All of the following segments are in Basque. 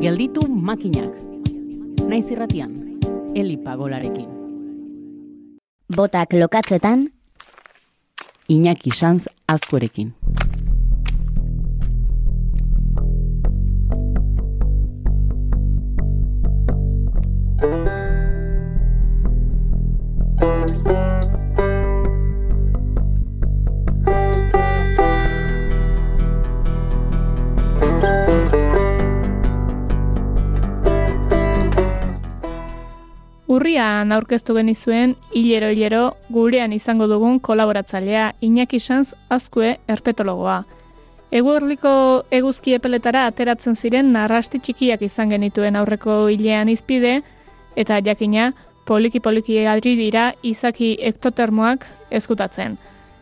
Gelditu makinak. Naiz irratian, Eli Pagolarekin. Botak lokatzetan, Iñaki Sanz azkorekin. Urrian aurkeztu genizuen hilero hilero gurean izango dugun kolaboratzailea Iñaki Sanz Azkue erpetologoa. Eguerliko eguzki epeletara ateratzen ziren narrasti txikiak izan genituen aurreko hilean izpide, eta jakina poliki-poliki adri dira izaki ektotermoak eskutatzen.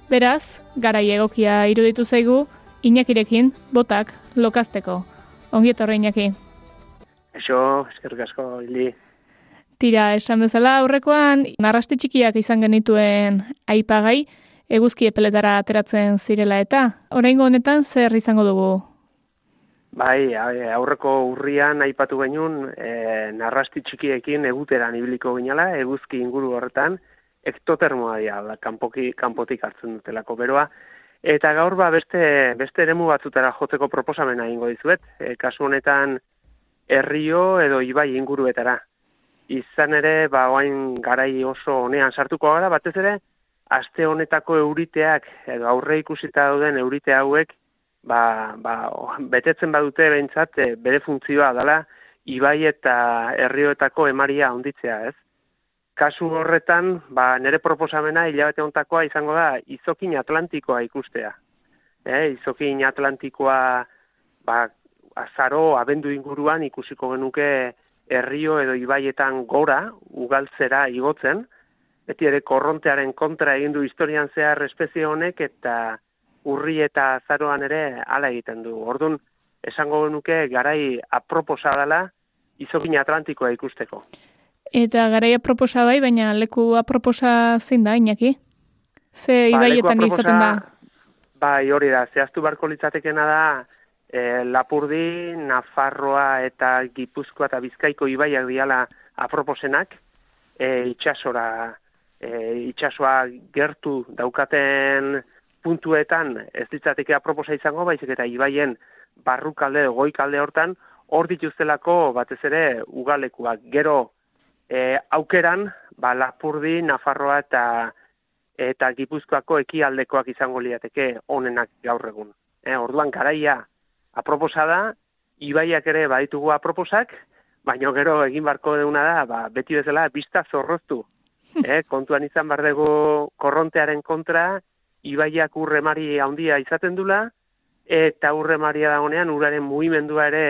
Beraz, garai egokia iruditu zaigu, Iñakirekin botak lokazteko. Ongi etorri Iñaki. Eso, eskerrik asko, hili. Tira, esan bezala aurrekoan, narrasti txikiak izan genituen aipagai, eguzki epeletara ateratzen zirela eta, oraingo honetan zer izango dugu? Bai, aurreko urrian aipatu genuen, e, narrasti txikiekin eguteran ibiliko ginala, eguzki inguru horretan, ektotermoa dira, kanpoki, kanpotik hartzen dutelako beroa, eta gaur ba beste, beste eremu batzutara jotzeko proposamena ingo dizuet, e, kasu honetan herrio edo ibai inguruetara izan ere, ba, oain garai oso honean sartuko gara, batez ere, aste honetako euriteak, edo aurre ikusita dauden eurite hauek, ba, ba, betetzen badute behintzat, e, bere funtzioa dela, ibai eta herrioetako emaria onditzea, ez? Kasu horretan, ba, nire proposamena hilabete ontakoa izango da, izokin atlantikoa ikustea. E, izokin atlantikoa, ba, azaro, abendu inguruan ikusiko genuke, herrio edo ibaietan gora ugaltzera igotzen, beti ere korrontearen kontra egin du historian zehar espezie honek eta urri eta azaroan ere hala egiten du. Ordun esango genuke garai aproposa dela izokin atlantikoa ikusteko. Eta garai aproposa bai, baina leku aproposa zein da, inaki? Ze ba, ibaietan izaten da? Bai, hori da, zehaztu barko litzatekena da, e, Lapurdi, Nafarroa eta Gipuzkoa eta Bizkaiko ibaiak diala aproposenak, e, itxasora, e, itxasoa gertu daukaten puntuetan ez ditzateke aproposa izango, baizik eta ibaien barrukalde, goikalde hortan, hor dituztelako batez ere ugalekuak. Gero e, aukeran, ba, Lapurdi, Nafarroa eta eta Gipuzkoako ekialdekoak izango liateke onenak gaur egun. E, orduan garaia aproposa da, ibaiak ere baditugu aproposak, baino gero egin barko deuna da, ba, beti bezala, bizta zorroztu. eh, kontuan izan bar dugu korrontearen kontra, ibaiak urremari handia izaten dula, eta urremaria dagonean uraren mugimendua ere,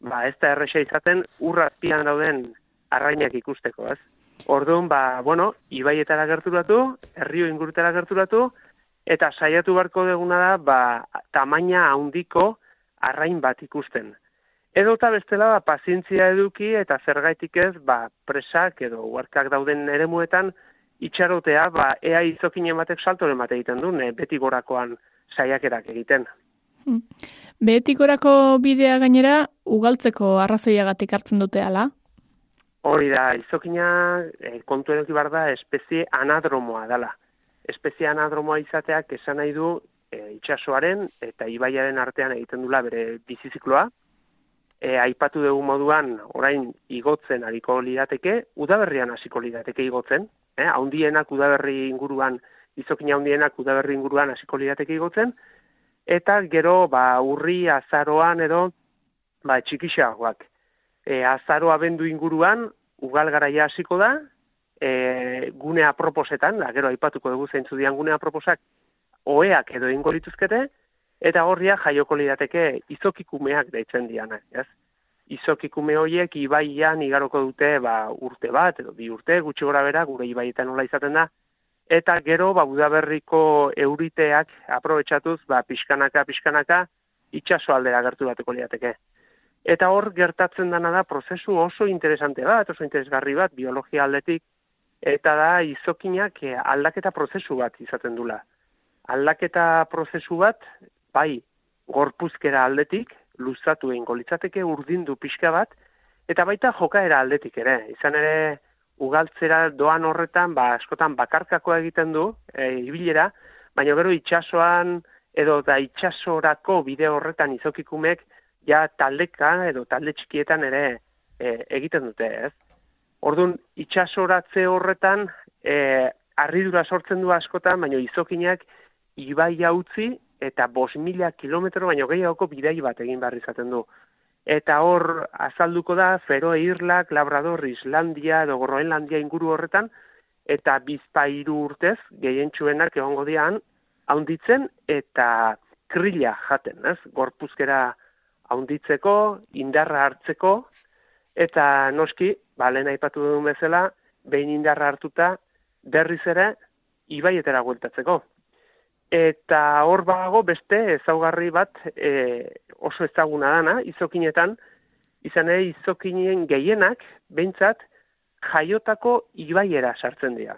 ba, ez da erresa izaten, urrazpian dauden arrainak ikusteko, ez? Orduan, ba, bueno, ibaietara gerturatu, herrio ingurutara gerturatu, eta saiatu barko deguna da, ba, tamaina handiko, arrain bat ikusten. Edo eta bestela ba, pazientzia eduki eta zergaitik ez ba, presak edo uarkak dauden eremuetan itxarotea ba, ea izokin ematek saltoren bat egiten du, ne, beti gorakoan saiakerak egiten. Hmm. Beti gorako bidea gainera ugaltzeko arrazoiagatik hartzen dute ala? Hori da, izokina e, kontu edoki bar da espezie anadromoa dela. Espezie anadromoa izateak esan nahi du e, itxasoaren eta ibaiaren artean egiten dula bere bizizikloa. E, aipatu dugu moduan, orain igotzen hariko lirateke, udaberrian hasiko lirateke igotzen. E, haundienak udaberri inguruan, izokina haundienak udaberri inguruan hasiko lirateke igotzen. Eta gero, ba, urri azaroan edo, ba, txikixagoak. E, azaroa bendu inguruan, ugal garaia hasiko da, e, gune aproposetan, da, gero aipatuko dugu zeintzu dian gune aproposak, oeak edo ingo lituzkete, eta horria jaioko lidateke izokikumeak deitzen dianak, ez? Izokikume horiek ibaian igaroko dute ba, urte bat, edo bi urte, gutxi gora bera, gure ibaietan nola izaten da, eta gero, ba, udaberriko euriteak aprobetsatuz, ba, pixkanaka, pixkanaka, itxaso aldera gertu bateko liateke. Eta hor gertatzen dana da prozesu oso interesante bat, oso interesgarri bat, biologia aldetik, eta da izokinak eh, aldaketa prozesu bat izaten dula aldaketa prozesu bat, bai, gorpuzkera aldetik, luzatu egingo litzateke urdindu pixka bat, eta baita jokaera aldetik ere. Izan ere, ugaltzera doan horretan, ba, askotan bakarkako egiten du, e, ibilera, baina gero itxasoan, edo da itxasorako bide horretan izokikumek, ja taldeka edo talde txikietan ere e, egiten dute, ez? Orduan, itxasoratze horretan, e, arridura sortzen du askotan, baina izokinak ibai utzi eta bos mila kilometro baino gehiagoko bidei bat egin behar izaten du. Eta hor azalduko da Feroe Irlak, Labrador, Islandia edo Groenlandia inguru horretan, eta bizpairu urtez gehientsuenak egongo dian, haunditzen eta krila jaten, ez? Gorpuzkera haunditzeko, indarra hartzeko, eta noski, balen aipatu duen bezala, behin indarra hartuta, berriz ere, ibaietera gueltatzeko. Eta hor bago beste ezaugarri bat e, oso ezaguna dana, izokinetan, izan ere izokinen gehienak, behintzat, jaiotako ibaiera sartzen dira.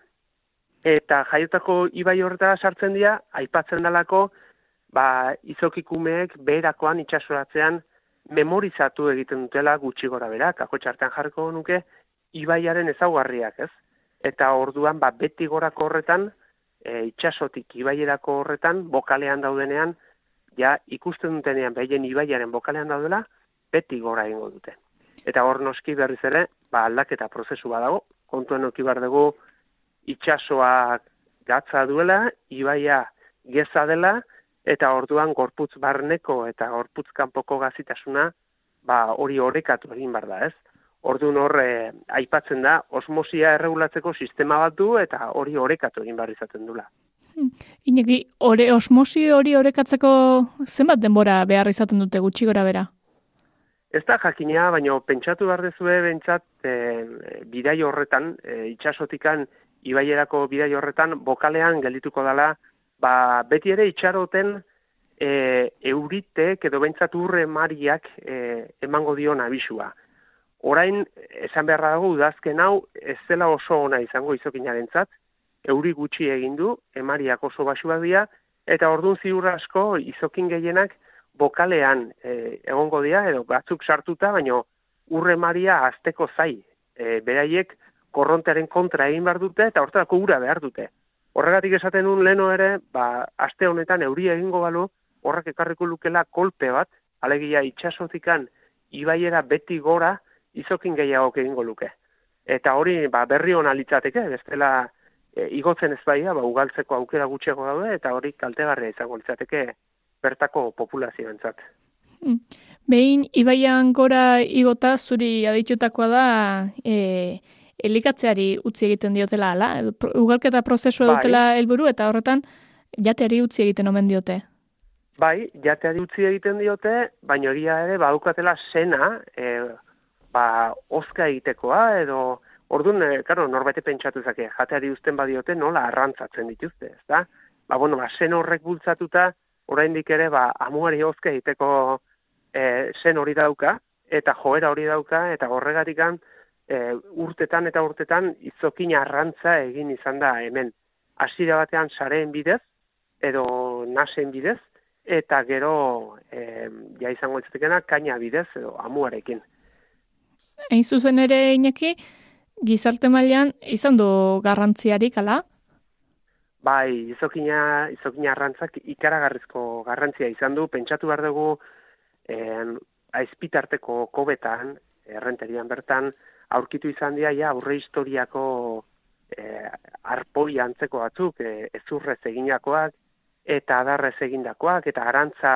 Eta jaiotako ibai horretara sartzen dira, aipatzen dalako, ba, izokikumeek beherakoan itxasoratzean memorizatu egiten dutela gutxi gora bera, kako txartan jarko nuke, ibaiaren ezaugarriak, ez? Eta orduan, ba, beti gorako horretan, e, itxasotik ibaierako horretan, bokalean daudenean, ja ikusten dutenean behien ibaiaren bokalean daudela, beti gora egingo dute. Eta hor noski berriz ere, ba, aldaketa prozesu badago, kontuen oki dugu itxasoa gatza duela, ibaia geza dela, eta orduan gorputz barneko eta gorputz kanpoko gazitasuna, ba, hori horrekatu egin bar da, ez? Orduan hor eh, aipatzen da osmosia erregulatzeko sistema bat du eta hori orekatu egin behar izaten dula. Hmm. Inegi, ore, osmosi hori orekatzeko zenbat denbora behar izaten dute gutxi gora bera? Ez da jakinea, baina pentsatu behar dezue bentsat e, bidai horretan, e, itxasotikan ibaierako bidai horretan, bokalean geldituko dela, ba, beti ere itxaroten e, euritek edo bentsat urre mariak e, emango dion abisua orain esan beharra dago udazken hau ez dela oso ona izango izokinarentzat, euri gutxi egin du, emariak oso basuak dira, eta ordun ziur asko izokin gehienak bokalean e, egongo dira, edo batzuk sartuta, baino urre maria azteko zai, e, beraiek korrontearen kontra egin behar dute, eta horretarako ura behar dute. Horregatik esaten un leno ere, ba, aste honetan euri egingo balu, horrek ekarriko lukela kolpe bat, alegia itxasotikan ibaiera beti gora, izokin gehiago egingo luke. Eta hori ba, berri hona litzateke, bestela e, igotzen ez baia, ba, ugaltzeko aukera gutxego daude, eta hori kaltegarria izango litzateke bertako populazioentzat. Hmm. Behin, ibaian gora igota zuri aditutakoa da e, elikatzeari utzi egiten diotela, ala? Ugalketa prozesua bai. dutela helburu eta horretan jateari utzi egiten omen diote. Bai, jateari utzi egiten diote, baina egia ere, badukatela sena, e, ba, oska egitekoa, edo, orduan, e, karo, norbete pentsatu zake, jateari uzten badiote, nola arrantzatzen dituzte, ez da? Ba, bueno, ba, sen horrek bultzatuta, oraindik ere, ba, amuari oska egiteko e, sen hori dauka, eta joera hori dauka, eta horregatikan, e, urtetan eta urtetan, izokin arrantza egin izan da hemen. Hasiera batean sareen bidez, edo nasen bidez, eta gero e, ja izango ez kaina bidez, edo amuarekin. Hain zuzen ere inaki, gizarte mailan izan du garrantziarik, ala? Bai, izokina, izokina arrantzak ikaragarrizko garrantzia izan du, pentsatu behar dugu en, aizpitarteko kobetan, errenterian bertan, aurkitu izan dira, ja, aurre historiako e, arpoi antzeko batzuk, e, ezurrez eginakoak, eta adarrez egindakoak, eta arantza,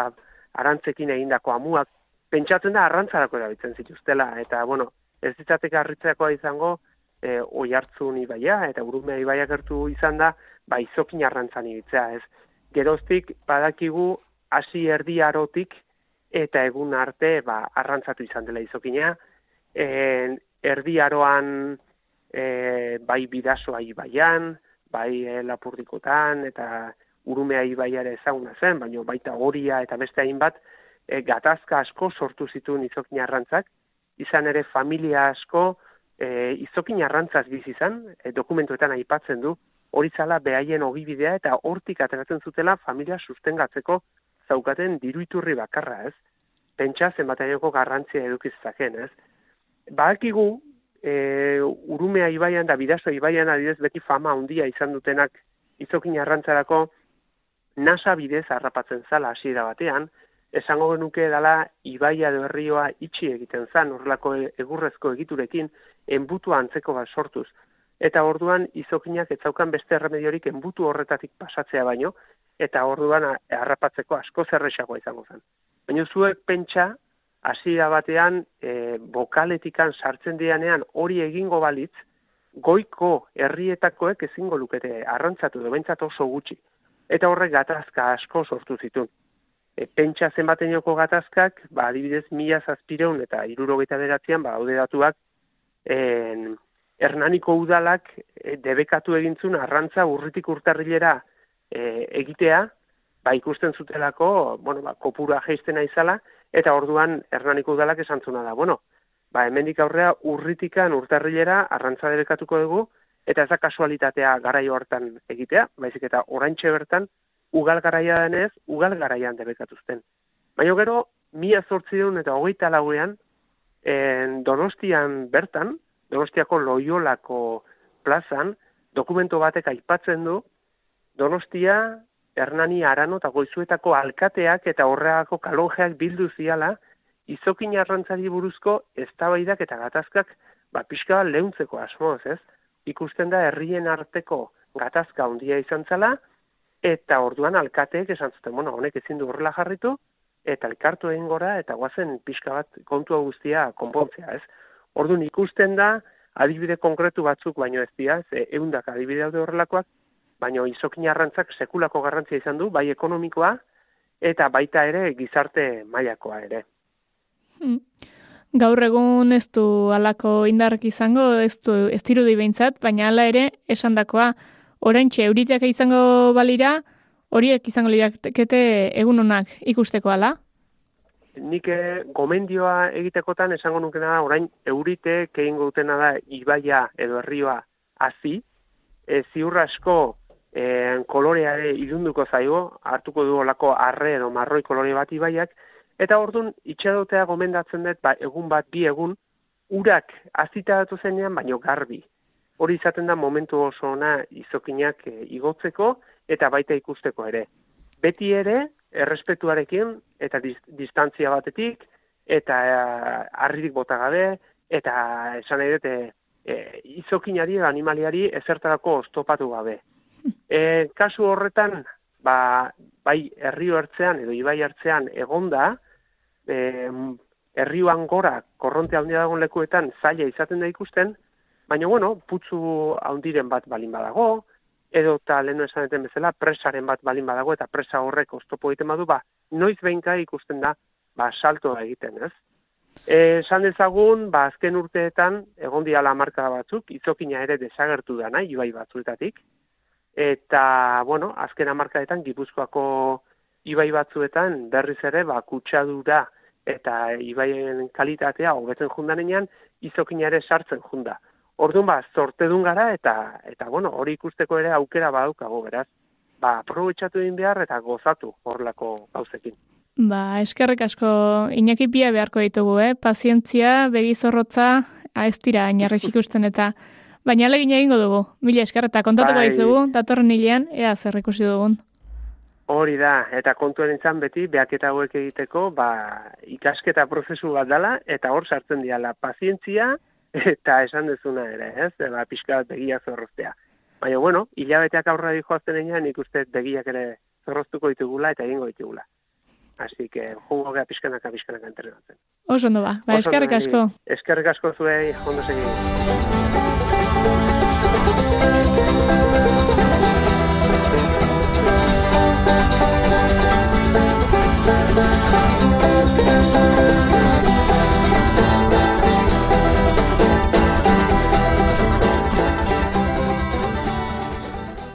arantzekin egindako amuak, pentsatzen da arrantzarako erabiltzen zituztela eta bueno, ez ditzatek harritzeakoa izango e, oi hartzun ibaia eta urumea ibaia gertu izan da ba izokin arrantzan ibitzea, ez? Geroztik badakigu hasi erdi arotik eta egun arte ba arrantzatu izan dela izokina. En, erdi aroan e, bai bidasoa ibaian, bai e, lapurdikotan eta urumea ibaiare ezaguna zen, baina baita horia eta beste hainbat, e, gatazka asko sortu zituen izokin arrantzak, izan ere familia asko e, izokin arrantzaz bizi izan, e, dokumentuetan aipatzen du, hori zala behaien ogibidea eta hortik ateratzen zutela familia sustengatzeko zaukaten diruiturri bakarra ez. pentsa zenbataioko garrantzia edukizaken, ez? Badakigu, e, urumea ibaian da bidazo ibaian adidez beti fama handia izan dutenak izokin arrantzarako nasa bidez harrapatzen zala hasiera batean, esango genuke dala ibaia de herrioa itxi egiten zan, horrelako egurrezko egiturekin, enbutu antzeko bat sortuz. Eta orduan izokinak ez zaukan beste erremediorik enbutu horretatik pasatzea baino, eta orduan harrapatzeko asko zerrexagoa izango zen. Baina zuek pentsa, hasiera batean e, bokaletikan sartzen dianean hori egingo balitz, goiko herrietakoek ezingo lukete arrantzatu do oso gutxi. Eta horrek gatazka asko sortu zitun. E, pentsa zenbatenoko gatazkak, ba, adibidez, mila zazpireun eta irurogeita beratzean, ba, haude datuak, en, hernaniko udalak e, debekatu egintzun arrantza urritik urtarrilera e, egitea, ba, ikusten zutelako, bueno, ba, kopura geiztena izala, eta orduan Hernaniko udalak esantzuna da. Bueno, ba, hemendik aurrea urritikan urtarrilera arrantza debekatuko dugu, eta ez da kasualitatea garaio hartan egitea, baizik eta oraintxe bertan, ugal garaia denez, ugal garaian debekatuzten. Baina gero, mila zortzideun eta hogeita lauean, en donostian bertan, donostiako loiolako plazan, dokumento batek aipatzen du, donostia Hernani Arano eta Goizuetako alkateak eta horreako kalonjeak bildu ziala, izokin arrantzari buruzko eztabaidak eta gatazkak ba, pixka lehuntzeko asmoz, ez? Ikusten da herrien arteko gatazka handia izan zala, eta orduan alkateek esan zuten, bueno, honek ezin du horrela jarritu, eta elkartu egin gora, eta guazen pixka bat kontua guztia konpontzea, ez? Orduan ikusten da, adibide konkretu batzuk baino ez dira, ze eundak adibide horrelakoak, baina izokin arrantzak sekulako garrantzia izan du, bai ekonomikoa, eta baita ere gizarte mailakoa ere. Hmm. Gaur egun ez du alako indarrak izango, ez du ez dirudi behintzat, baina hala ere esandakoa oraintxe euriteak izango balira, horiek izango lirakete egun honak ikusteko ala? Nik eh, gomendioa egitekotan esango nukena da, orain eurite egin dutena da ibaia edo herrioa hazi, e, ziur asko e, kolorea ere irunduko zaigo, hartuko du olako arre edo marroi kolore bat ibaiak, eta orduan itxadotea gomendatzen dut, ba, egun bat, bi egun, urak azita datu zenean, baino garbi. Hori izaten da momentu oso ona izokinak e, igotzeko eta baita ikusteko ere. Beti ere, errespetuarekin eta distantzia batetik, eta e, arririk bota gabe, eta esan nahi dut, e, izokinari, animaliari, ezertarako ostopatu gabe. E, kasu horretan, ba, bai herrio hartzean edo ibai hartzean egonda, e, herrioan gora korronte handia dagoen lekuetan zaila izaten da ikusten, baina bueno, putzu handiren bat balin badago, edo eta lehenu esan bezala, presaren bat balin badago, eta presa horrek oztopo egiten badu, ba, noiz behinka ikusten da, ba, salto egiten, ez? E, esan dezagun, ba, azken urteetan, egon diala marka batzuk, izokina ere desagertu da nahi, ibai batzuetatik, eta, bueno, azken amarkaetan, Gipuzkoako ibai batzuetan, berriz ere, ba, kutsadura eta ibaien kalitatea hobetzen jundanean, izokina ere sartzen junda. Orduan, ba, zortedun gara, eta, eta bueno, hori ikusteko ere aukera badaukago, beraz. Ba, aprobetsatu egin behar eta gozatu horlako gauzekin. Ba, eskerrik asko Iñaki pia beharko ditugu, eh? Pazientzia, begizorrotza, ez dira, ikusten eta Baina alegin egingo dugu, mila esker, eta kontatuko bai. dizugu, datorren hilean, ea zer ikusi dugun. Hori da, eta kontuen entzan beti, behaketa hauek egiteko, ba, ikasketa prozesu bat dela, eta hor sartzen diala pazientzia, eta esan dezuna ere, ez? Ba, pixka bat begia zorroztea. Baina, bueno, hilabeteak aurra dihoazten enean, nik uste begiak ere zorroztuko ditugula eta egingo ditugula. Así que, jungo gea pixkanaka, pixkanaka entrenatzen. Oso ondo ba, ba eskerrik asko. Eskerrik asko zuei, ondo segi.